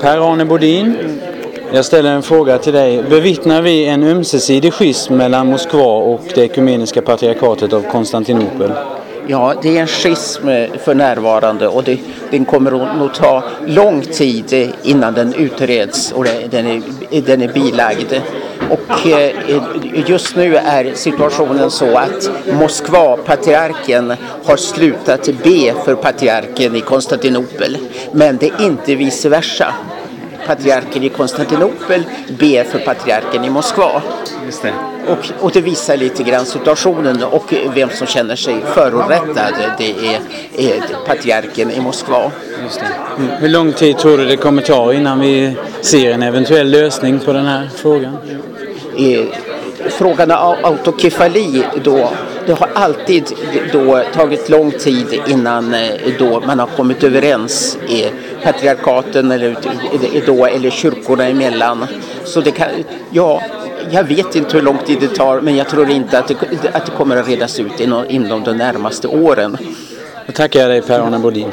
Per-Arne Bodin, jag ställer en fråga till dig. Bevittnar vi en ömsesidig schism mellan Moskva och det ekumeniska patriarkatet av Konstantinopel? Ja, det är en schism eh, för närvarande och det, den kommer nog ta lång tid eh, innan den utreds och den är, den är bilagd. Och eh, just nu är situationen så att Moskva, patriarken, har slutat be för patriarken i Konstantinopel. Men det är inte vice versa. Patriarken i Konstantinopel ber för patriarken i Moskva. Just det. Och, och det visar lite grann situationen och vem som känner sig förorättad. Det är, är patriarken i Moskva. Just det. Mm. Hur lång tid tror du det kommer ta innan vi ser en eventuell lösning på den här frågan? Eh, frågan om autokefali då, det har alltid då tagit lång tid innan eh, då man har kommit överens i patriarkaten eller, då, eller kyrkorna emellan. Så det kan, ja, jag vet inte hur lång tid det tar men jag tror inte att det, att det kommer att redas ut inom, inom de närmaste åren. Då tackar jag dig Per-Arne Bodin.